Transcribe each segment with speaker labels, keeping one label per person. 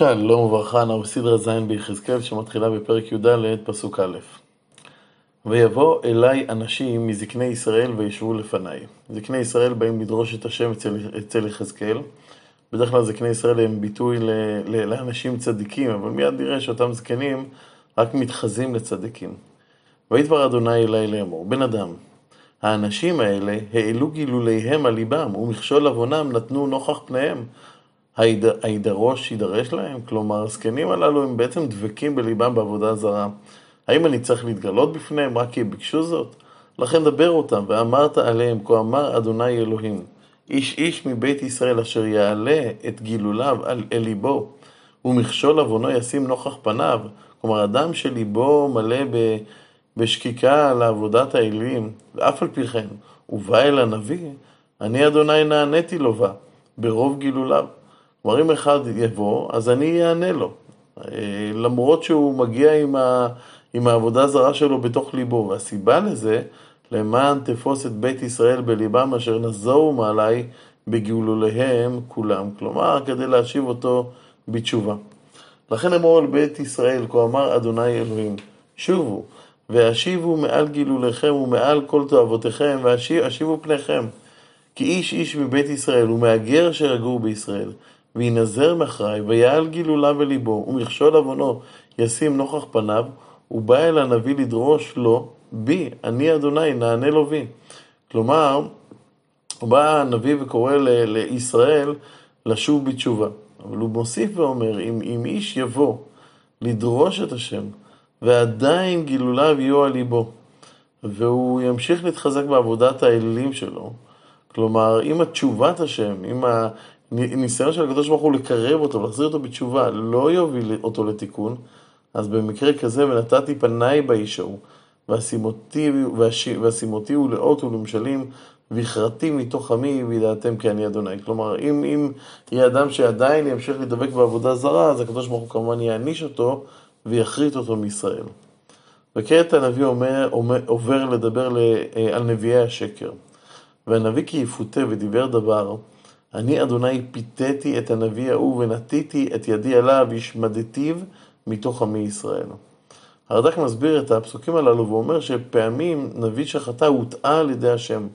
Speaker 1: שלום וברכה, אנחנו בסדרה ז' ביחזקאל שמתחילה בפרק י"ד, פסוק א'. ויבוא אליי אנשים מזקני ישראל וישבו לפניי. זקני ישראל באים לדרוש את השם אצל, אצל יחזקאל. בדרך כלל זקני ישראל הם ביטוי ל, ל, לאנשים צדיקים, אבל מיד נראה שאותם זקנים רק מתחזים לצדיקים. וידבר אדוני אליי לאמור, בן אדם, האנשים האלה העלו גילוליהם על ליבם, ומכשול עוונם נתנו נוכח פניהם. הידרוש יידרש להם? כלומר, הזקנים הללו הם בעצם דבקים בליבם בעבודה זרה. האם אני צריך להתגלות בפניהם רק כי ביקשו זאת? לכן דבר אותם, ואמרת עליהם, כה אמר אדוני אלוהים, איש איש מבית ישראל אשר יעלה את גילוליו אל ליבו, ומכשול עוונו ישים נוכח פניו, כלומר, אדם שליבו מלא בשקיקה לעבודת האלים, ואף על פי כן, הוא בא אל הנביא, אני אדוני נעניתי לו בה, ברוב גילוליו. כלומר, אם אחד יבוא, אז אני אענה לו. אה, למרות שהוא מגיע עם, ה, עם העבודה הזרה שלו בתוך ליבו. והסיבה לזה, למען תפוס את בית ישראל בליבם אשר נזורו מעלי בגאולוליהם כולם. כלומר, כדי להשיב אותו בתשובה. לכן אמור על בית ישראל, כה אמר אדוני אלוהים, שובו, והשיבו מעל גילוליכם ומעל כל תועבותיכם, והשיבו פניכם. כי איש איש מבית ישראל ומהגר אשר יגור בישראל, וינזר מאחריי, ויעל גילולה בליבו, ומכשול עוונו ישים נוכח פניו, הוא בא אל הנביא לדרוש לו, בי, אני אדוני, נענה לו בי. כלומר, בא הנביא וקורא ל- לישראל לשוב בתשובה. אבל הוא מוסיף ואומר, אם, אם איש יבוא לדרוש את השם, ועדיין גילוליו יהיו על ליבו, והוא ימשיך להתחזק בעבודת האלילים שלו, כלומר, אם התשובת השם, אם ניסיון של הקדוש ברוך הוא לקרב אותו, להחזיר אותו בתשובה, לא יוביל אותו לתיקון, אז במקרה כזה, ונתתי פניי באיש ההוא, ואשימותי הוא לאות ולמשלים, והכרתי מתוך עמי, וידעתם כי אני אדוני. כלומר, אם, אם יהיה אדם שעדיין ימשיך לדבק בעבודה זרה, אז הקדוש ברוך הוא כמובן יעניש אותו, ויכרית אותו מישראל. וכעת הנביא אומר, אומר, עובר לדבר אה, על נביאי השקר. והנביא כי יפותה ודיבר דבר, אני אדוני פיתיתי את הנביא ההוא ונטיתי את ידי עליו והשמדתיו מתוך עמי ישראל. הרד"ק מסביר את הפסוקים הללו ואומר שפעמים נביא שחטא הוטעה על ידי השם.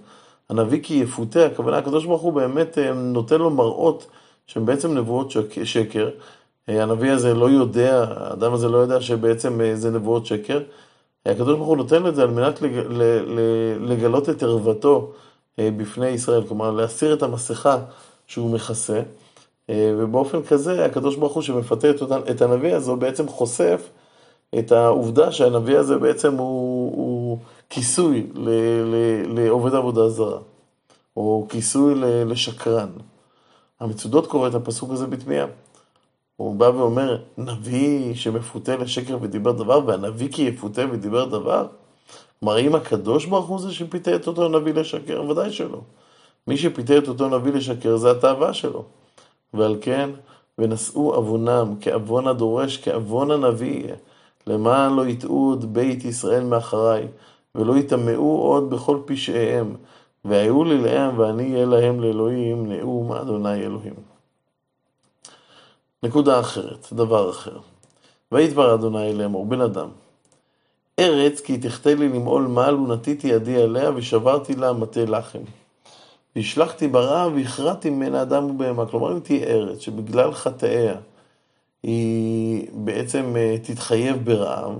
Speaker 1: הנביא כי יפותה, הכוונה הקדוש ברוך הוא באמת אה, נותן לו מראות שהן בעצם נבואות שקר. אה, הנביא הזה לא יודע, האדם הזה לא יודע שבעצם אה, זה נבואות שקר. הקדוש ברוך הוא נותן את זה על מנת לגלות את ערוותו בפני ישראל, כלומר להסיר את המסכה שהוא מכסה, אה, ובאופן כזה הקדוש ברוך הוא שמפתה את, את הנביא הזה בעצם חושף את העובדה שהנביא הזה בעצם הוא, הוא כיסוי ל, ל, לעובד עבודה זרה, או כיסוי ל, לשקרן. המצודות קורא את הפסוק הזה בתמיהה. הוא בא ואומר, נביא שמפתה לשקר ודיבר דבר, והנביא כי יפותה ודיבר דבר? כלומר, האם הקדוש ברוך הוא זה שפיתה את אותו נביא לשקר? ודאי שלא. מי שפיתה את אותו נביא לשקר זה התאווה שלו. ועל כן, ונשאו עוונם כעוון הדורש, כעוון הנביא למען לא יטעו עוד בית ישראל מאחריי, ולא יטמאו עוד בכל פשעיהם, והיו לי להם ואני אהיה להם לאלוהים, נאום אדוני אלוהים. נקודה אחרת, דבר אחר. וידבר אדוני לאמור, בן אדם, ארץ כי תחטא לי למעול מעל ונטיתי ידי עליה ושברתי לה מטה לחם. והשלכתי ברעב והכרעתי ממנה אדם ובהמה. כלומר, אם תהיה ארץ שבגלל חטאיה היא בעצם אה, תתחייב ברעב,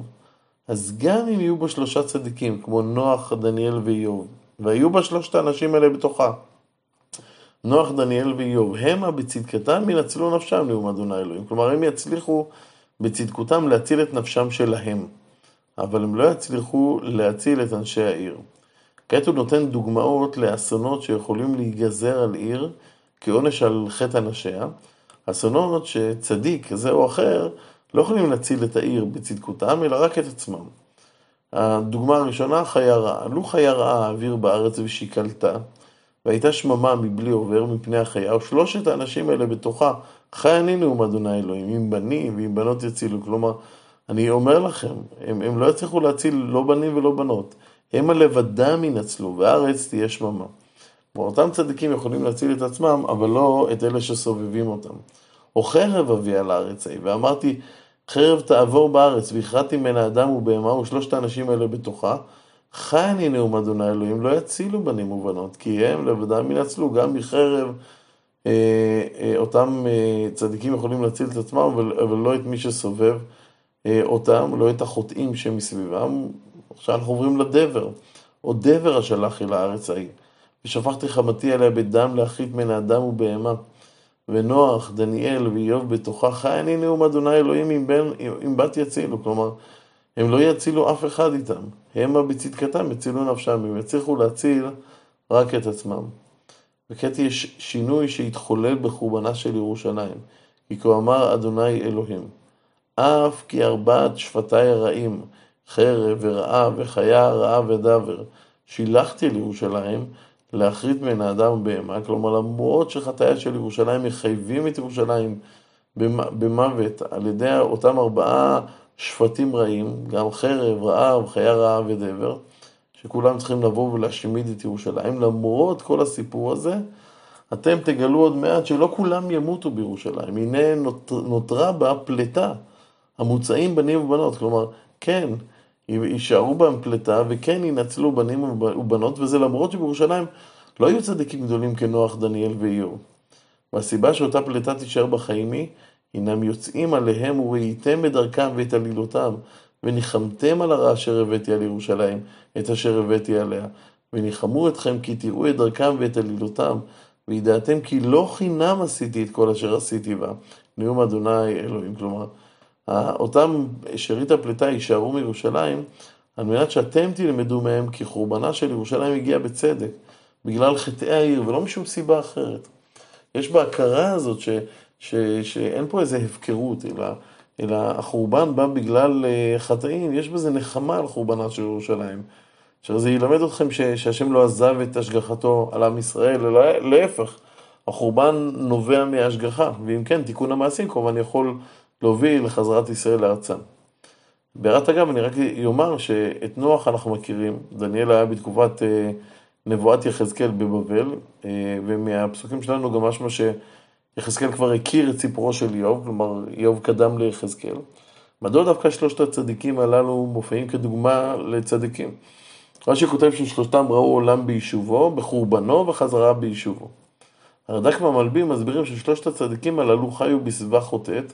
Speaker 1: אז גם אם יהיו בה שלושה צדיקים, כמו נוח, דניאל ואיוב, והיו בה שלושת האנשים האלה בתוכה, נוח, דניאל ואיוב, המה בצדקתם ינצלו נפשם נאום אדוני אלוהים. כלומר, הם יצליחו בצדקותם להציל את נפשם שלהם, אבל הם לא יצליחו להציל את אנשי העיר. כעת הוא נותן דוגמאות לאסונות שיכולים להיגזר על עיר כעונש על חטא אנשיה, אסונות שצדיק זה או אחר לא יכולים להציל את העיר בצדקותם, אלא רק את עצמם. הדוגמה הראשונה, חיה רעה. לו חיה רעה האוויר בארץ ושיקלתה, והייתה שממה מבלי עובר מפני החיה, ושלושת האנשים האלה בתוכה, חי אני נאום אדוני אלוהים, עם בנים ועם בנות יצילו. כלומר, אני אומר לכם, הם, הם לא יצליחו להציל לא בנים ולא בנות. המה לבדם ינצלו, והארץ תהיה שממה. כלומר, אותם צדיקים יכולים להציל את עצמם, אבל לא את אלה שסובבים אותם. או חרב אביא על הארץ ההיא, ואמרתי, חרב תעבור בארץ, והכרעתי ממנה אדם ובהמה ושלושת האנשים האלה בתוכה, חי אני נאום אדוני אלוהים, לא יצילו בנים ובנות, כי הם לבדם ינצלו גם מחרב. אה, אה, אותם אה, צדיקים יכולים להציל את עצמם, אבל לא את מי שסובב אותם, לא את החוטאים שמסביבם. עכשיו אנחנו עוברים לדבר, או דבר השלח אל הארץ ההיא. ושפכתי חמתי עליה בדם להחריט מן האדם ובהמה. ונוח, דניאל ואיוב בתוכה, חי אני נאום אדוני אלוהים אם, בין, אם בת יצילו. כלומר, הם לא יצילו אף אחד איתם. המה בצדקתם יצילו נפשם, הם יצליחו להציל רק את עצמם. וכעת יש שינוי שהתחולל בחורבנה של ירושלים. כי כה אמר אדוני אלוהים, אף כי ארבעת שפטיי הרעים, חרב ורעה וחיה רעה ודבר, שילחתי לירושלים, להחריט מן האדם ובהמה, כלומר למרות שחטאיה של ירושלים מחייבים את ירושלים במוות על ידי אותם ארבעה שפטים רעים, גם חרב, רעב, חיה רעה ודבר, שכולם צריכים לבוא ולהשמיד את ירושלים. למרות כל הסיפור הזה, אתם תגלו עוד מעט שלא כולם ימותו בירושלים. הנה נותרה בה פלטה, המוצאים בנים ובנות. כלומר, כן, יישארו בהם פלטה, וכן ינצלו בנים ובנות, וזה למרות שבירושלים לא היו צדיקים גדולים כנוח, דניאל ואיוב. והסיבה שאותה פלטה תישאר בחיים היא, הנם יוצאים עליהם וראיתם בדרכם ואת עלילותם, וניחמתם על הרע אשר הבאתי על ירושלים, את אשר הבאתי עליה. וניחמו אתכם כי תראו את דרכם ואת עלילותם, וידעתם כי לא חינם עשיתי את כל אשר עשיתי בה. נאום אדוני אלוהים. כלומר, אותם שארית הפליטה יישארו מירושלים, על מנת שאתם תלמדו מהם כי חורבנה של ירושלים הגיע בצדק, בגלל חטאי העיר ולא משום סיבה אחרת. יש בהכרה הזאת ש, ש, שאין פה איזה הפקרות, אלא, אלא החורבן בא בגלל אה, חטאים, יש בזה נחמה על חורבנה של ירושלים. עכשיו זה ילמד אתכם ש, שהשם לא עזב את השגחתו על עם ישראל, אלא להפך, החורבן נובע מהשגחה, ואם כן, תיקון המעשים כמובן יכול להוביל לחזרת ישראל לארצם. בהערת אגב, אני רק אומר שאת נוח אנחנו מכירים, דניאל היה בתקופת אה, נבואת יחזקאל בבבל, אה, ומהפסוקים שלנו גם משמע שיחזקאל כבר הכיר את סיפורו של איוב, כלומר איוב קדם ליחזקאל. מדוע דווקא שלושת הצדיקים הללו מופיעים כדוגמה לצדיקים? רש"י כותב ששלושתם ראו עולם ביישובו, בחורבנו וחזרה ביישובו. הרד"ק והמלבים מסבירים ששלושת הצדיקים הללו חיו בסביבה חוטאת,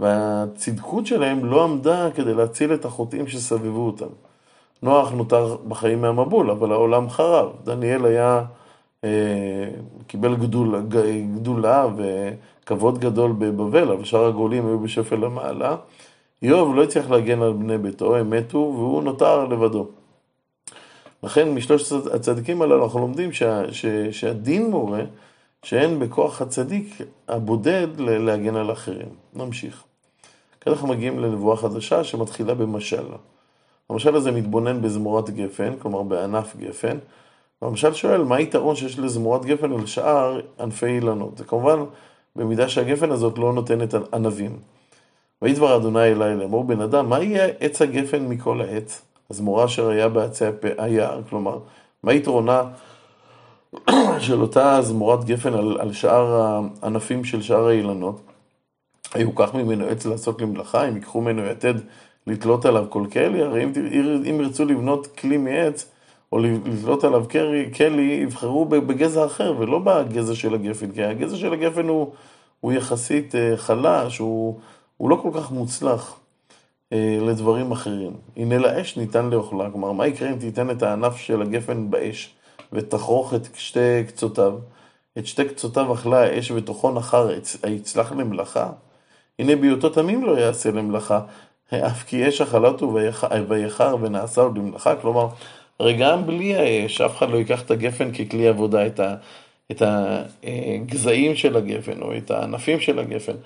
Speaker 1: והצדקות שלהם לא עמדה כדי להציל את החוטאים שסבבו אותם. נוח נותר בחיים מהמבול, אבל העולם חרב. דניאל היה, אה, קיבל גדול, גדולה וכבוד גדול בבבל, אבל שאר הגולים היו בשפל המעלה. איוב לא הצליח להגן על בני ביתו, הם מתו, והוא נותר לבדו. לכן משלושת הצדיקים הללו אנחנו לומדים שה, ש, שהדין מורה שאין בכוח הצדיק הבודד להגן על אחרים. נמשיך. כאן אנחנו מגיעים לנבואה חדשה שמתחילה במשל. המשל הזה מתבונן בזמורת גפן, כלומר בענף גפן, והמשל שואל מה היתרון שיש לזמורת גפן על שאר ענפי אילנות. זה כמובן במידה שהגפן הזאת לא נותנת ענבים. ויהי דבר אדוני אלי לאמור, בן אדם, מה יהיה עץ הגפן מכל העץ? הזמורה אשר היה בעצי היער, כלומר, מה יתרונה של אותה זמורת גפן על, על שאר הענפים של שאר האילנות? כך ממנו עץ לעשות למלאכה, אם ייקחו ממנו יתד לתלות עליו כל כלי, הרי אם, אם ירצו לבנות כלי מעץ, או לתלות עליו כלי, כלי יבחרו בגזע אחר, ולא בגזע של הגפן, כי הגזע של הגפן הוא, הוא יחסית אה, חלש, הוא, הוא לא כל כך מוצלח אה, לדברים אחרים. הנה לאש ניתן לאוכלה, כלומר, מה יקרה אם תיתן את הענף של הגפן באש, ותכרוך את שתי קצותיו? את שתי קצותיו אכלה האש ותוכו נחר, היצלח למלאכה? הנה בהיותו תמים לא יעשה למלאכה, אף כי אש אכלתו ויחר ונעשה עוד למלאכה, כלומר, הרי גם בלי האש, אף אחד לא ייקח את הגפן ככלי עבודה, את, ה, את הגזעים של הגפן או את הענפים של הגפן.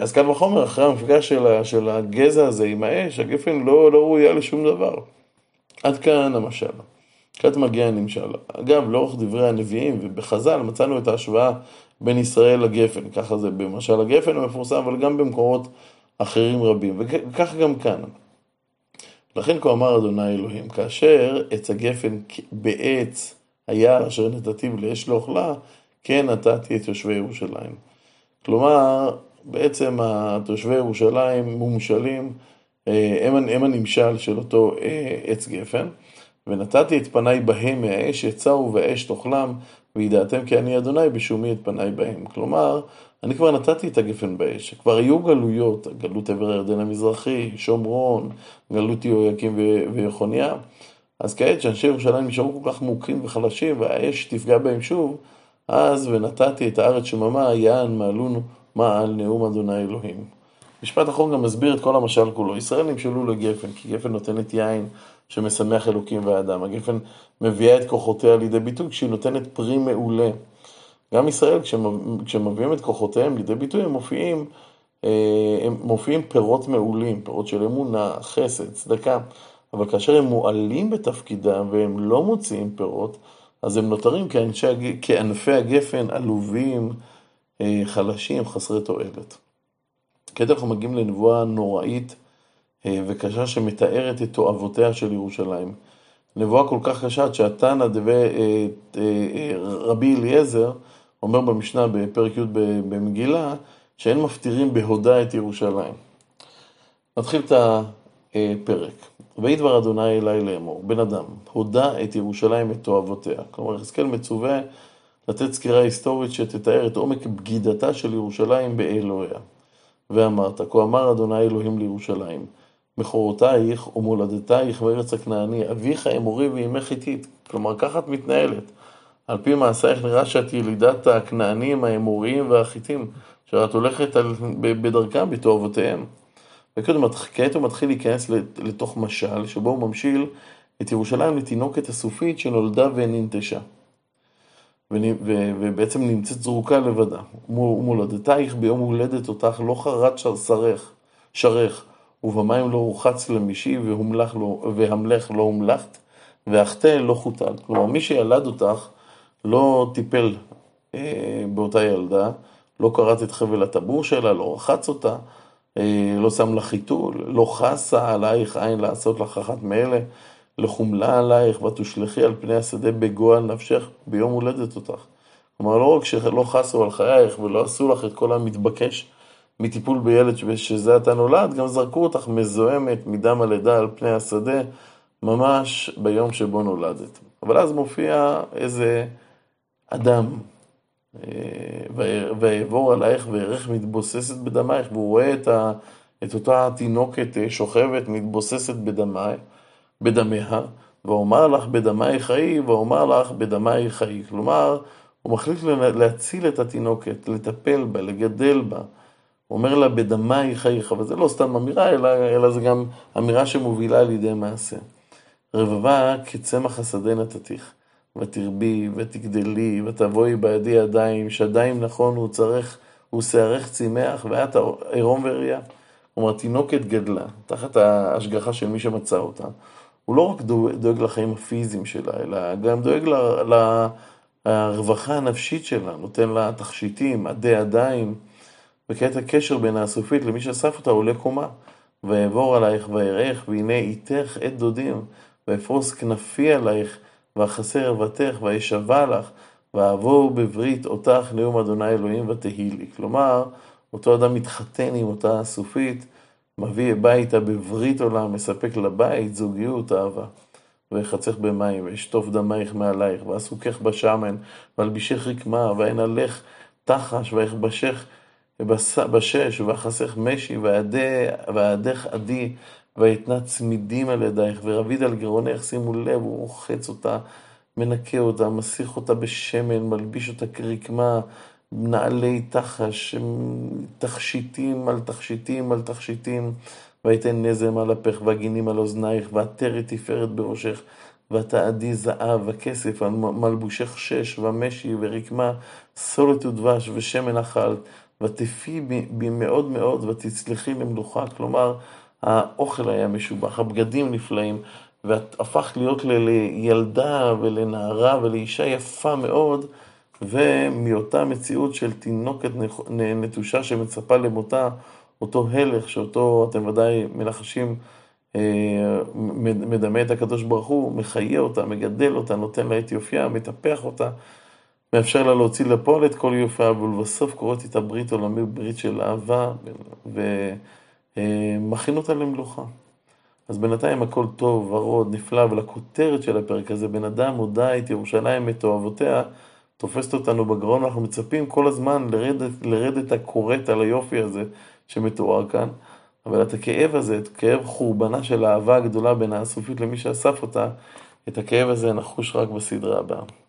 Speaker 1: אז קל וחומר, אחרי המפגש של, של הגזע הזה עם האש, הגפן לא, לא ראויה לשום דבר. עד כאן המשל. כעת מגיע הנמשל. אגב, לאורך דברי הנביאים ובחז"ל מצאנו את ההשוואה בין ישראל לגפן, ככה זה במשל הגפן המפורסם, אבל גם במקורות אחרים רבים, וכך גם כאן. לכן כה אמר אדוני אלוהים, כאשר עץ הגפן בעץ היער אשר נתתיו לאש לאוכלה, כן נתתי את יושבי ירושלים. כלומר, בעצם תושבי ירושלים מומשלים, אה, הם, הם הנמשל של אותו אה, עץ גפן. ונתתי את פניי בהם מהאש יצאו והאש תאכלם, וידעתם כי אני אדוני בשומי את פניי בהם. כלומר, אני כבר נתתי את הגפן באש, כבר היו גלויות, גלות עבר הירדן המזרחי, שומרון, גלות יהויקים ויכוניה. אז כעת שאנשי ירושלים נשארו כל כך מוכים וחלשים, והאש תפגע בהם שוב, אז ונתתי את הארץ שממה, יען מעלונו מעל נאום אדוני אלוהים. משפט אחרון גם מסביר את כל המשל כולו. ישראל נמשלו לגפן, כי גפן נותנת יין שמשמח אלוקים ואדם. הגפן מביאה את כוחותיה לידי ביטוי כשהיא נותנת פרי מעולה. גם ישראל, כשהם מביאים את כוחותיהם לידי ביטוי, הם מופיעים, אה, הם מופיעים פירות מעולים, פירות של אמונה, חסד, צדקה. אבל כאשר הם מועלים בתפקידם והם לא מוציאים פירות, אז הם נותרים כאנשי, כענפי הגפן עלובים, אה, חלשים, חסרי תועלת. כעת אנחנו מגיעים לנבואה נוראית וקשה שמתארת את תועבותיה של ירושלים. נבואה כל כך קשה עד שהתנא דבי אה, רבי אליעזר אומר במשנה בפרק י' במגילה שאין מפטירים בהודה את ירושלים. נתחיל את הפרק. ויהי דבר אדוני אלי לאמור, בן אדם, הודה את ירושלים את תועבותיה. כלומר, יחזקאל מצווה לתת סקירה היסטורית שתתאר את עומק בגידתה של ירושלים באלוהיה. ואמרת, כה אמר אדוני אלוהים לירושלים, מכורותייך ומולדתייך מארץ הכנעני, אביך אמורי ואימך חיתית. כלומר, ככה את מתנהלת. על פי מעשייך נראה שאת ילידת הכנענים, האמוריים והחיתים, שאת הולכת על, בדרכם, בתועבותיהם. וכעת הוא מתחיל להיכנס לתוך משל, שבו הוא ממשיל את ירושלים לתינוקת הסופית שנולדה וננטשה. ובעצם נמצאת זרוקה לבדה. ומולדתייך ביום הולדת אותך לא חרט שרך, שרך, ובמים לא רוחץ למישי, והמלך לא, הומלכת, והחטא לא חוטל. כלומר, מי שילד אותך לא טיפל אה, באותה ילדה, לא קראת את חבל הטבור שלה, לא רחץ אותה, אה, לא שם לה חיתול, לא חסה עלייך עין לעשות לך אחת מאלה. לחומלה עלייך ותושלכי על פני השדה בגועל נפשך ביום הולדת אותך. כלומר, לא רק שלא חסו על חייך ולא עשו לך את כל המתבקש מטיפול בילד שזה אתה נולד, גם זרקו אותך מזוהמת מדם הלידה על פני השדה, ממש ביום שבו נולדת. אבל אז מופיע איזה אדם, אה, ויעבור עלייך וירך מתבוססת בדמייך, והוא רואה את, ה, את אותה תינוקת אה, שוכבת מתבוססת בדמייך. בדמיה, ואומר לך בדמי חיי, ואומר לך בדמי חיי. כלומר, הוא מחליט להציל את התינוקת, לטפל בה, לגדל בה. הוא אומר לה בדמי חייך, אבל זה לא סתם אמירה, אלא, אלא זה גם אמירה שמובילה לידי מעשה. רבבה כצמח השדה נתתיך, ותרבי ותגדלי, ותבואי בידי ידיים, שדיים נכון הוא צריך, הוא צימח, ואת עירום וראייה. כלומר, תינוקת גדלה, תחת ההשגחה של מי שמצא אותה. הוא לא רק דואג לחיים הפיזיים שלה, אלא גם דואג לרווחה הנפשית שלה, נותן לה תכשיטים, עדי ידיים, וכעת הקשר בין הסופית למי שאסף אותה עולה קומה. ואעבור עלייך ואראך, והנה איתך עת דודים, ואפרוס כנפי עלייך, ואכסה ערוותך, ואשבע לך, ואעבור בברית אותך נאום אדוני אלוהים ותהי לי. כלומר, אותו אדם מתחתן עם אותה סופית, מביא הביתה בברית עולם, מספק לבית, זוגיות, אהבה. ויחצך במים, וישטוף דמייך מעלייך, ואסוכך בשמן, ואלבישך רקמה, ואנהלך תחש, ויכבשך בשש, ואחסך משי, ואעדך עדי, ויתנה צמידים על ידייך, ורביד על גרונך, שימו לב, הוא רוחץ אותה, מנקה אותה, מסיך אותה בשמן, מלביש אותה כרקמה, נעלי תחש, תכשיטים על תכשיטים על תכשיטים, ויתן נזם על אפך, והגינים על אוזנייך, ועטרת תפארת בראשך, ותעדי זהב וכסף על מלבושך שש, ומשי ורקמה, סולת ודבש ושמן אכלת, ותפי בי מאוד ותצלחי למלוכה. כלומר, האוכל היה משובח, הבגדים נפלאים, ואת הפכת להיות לילדה ולנערה ולאישה יפה מאוד. ומאותה מציאות של תינוקת נטושה שמצפה למותה, אותו הלך שאותו אתם ודאי מנחשים אה, מדמה את הקדוש ברוך הוא, מחיה אותה, מגדל אותה, נותן לה את יופייה, מטפח אותה, מאפשר לה להוציא לפועל את כל יופיה, ולבסוף קוראת איתה ברית עולמי, ברית של אהבה, ומכין אותה למלוכה. אז בינתיים הכל טוב, ורוד, נפלא, ולכותרת של הפרק הזה, בן אדם הודה את ירושלים, את אוהבותיה, תופסת אותנו בגרון, אנחנו מצפים כל הזמן לרדת, לרדת הכורת על היופי הזה שמתואר כאן, אבל את הכאב הזה, את כאב חורבנה של האהבה הגדולה בין האסופית למי שאסף אותה, את הכאב הזה נחוש רק בסדרה הבאה.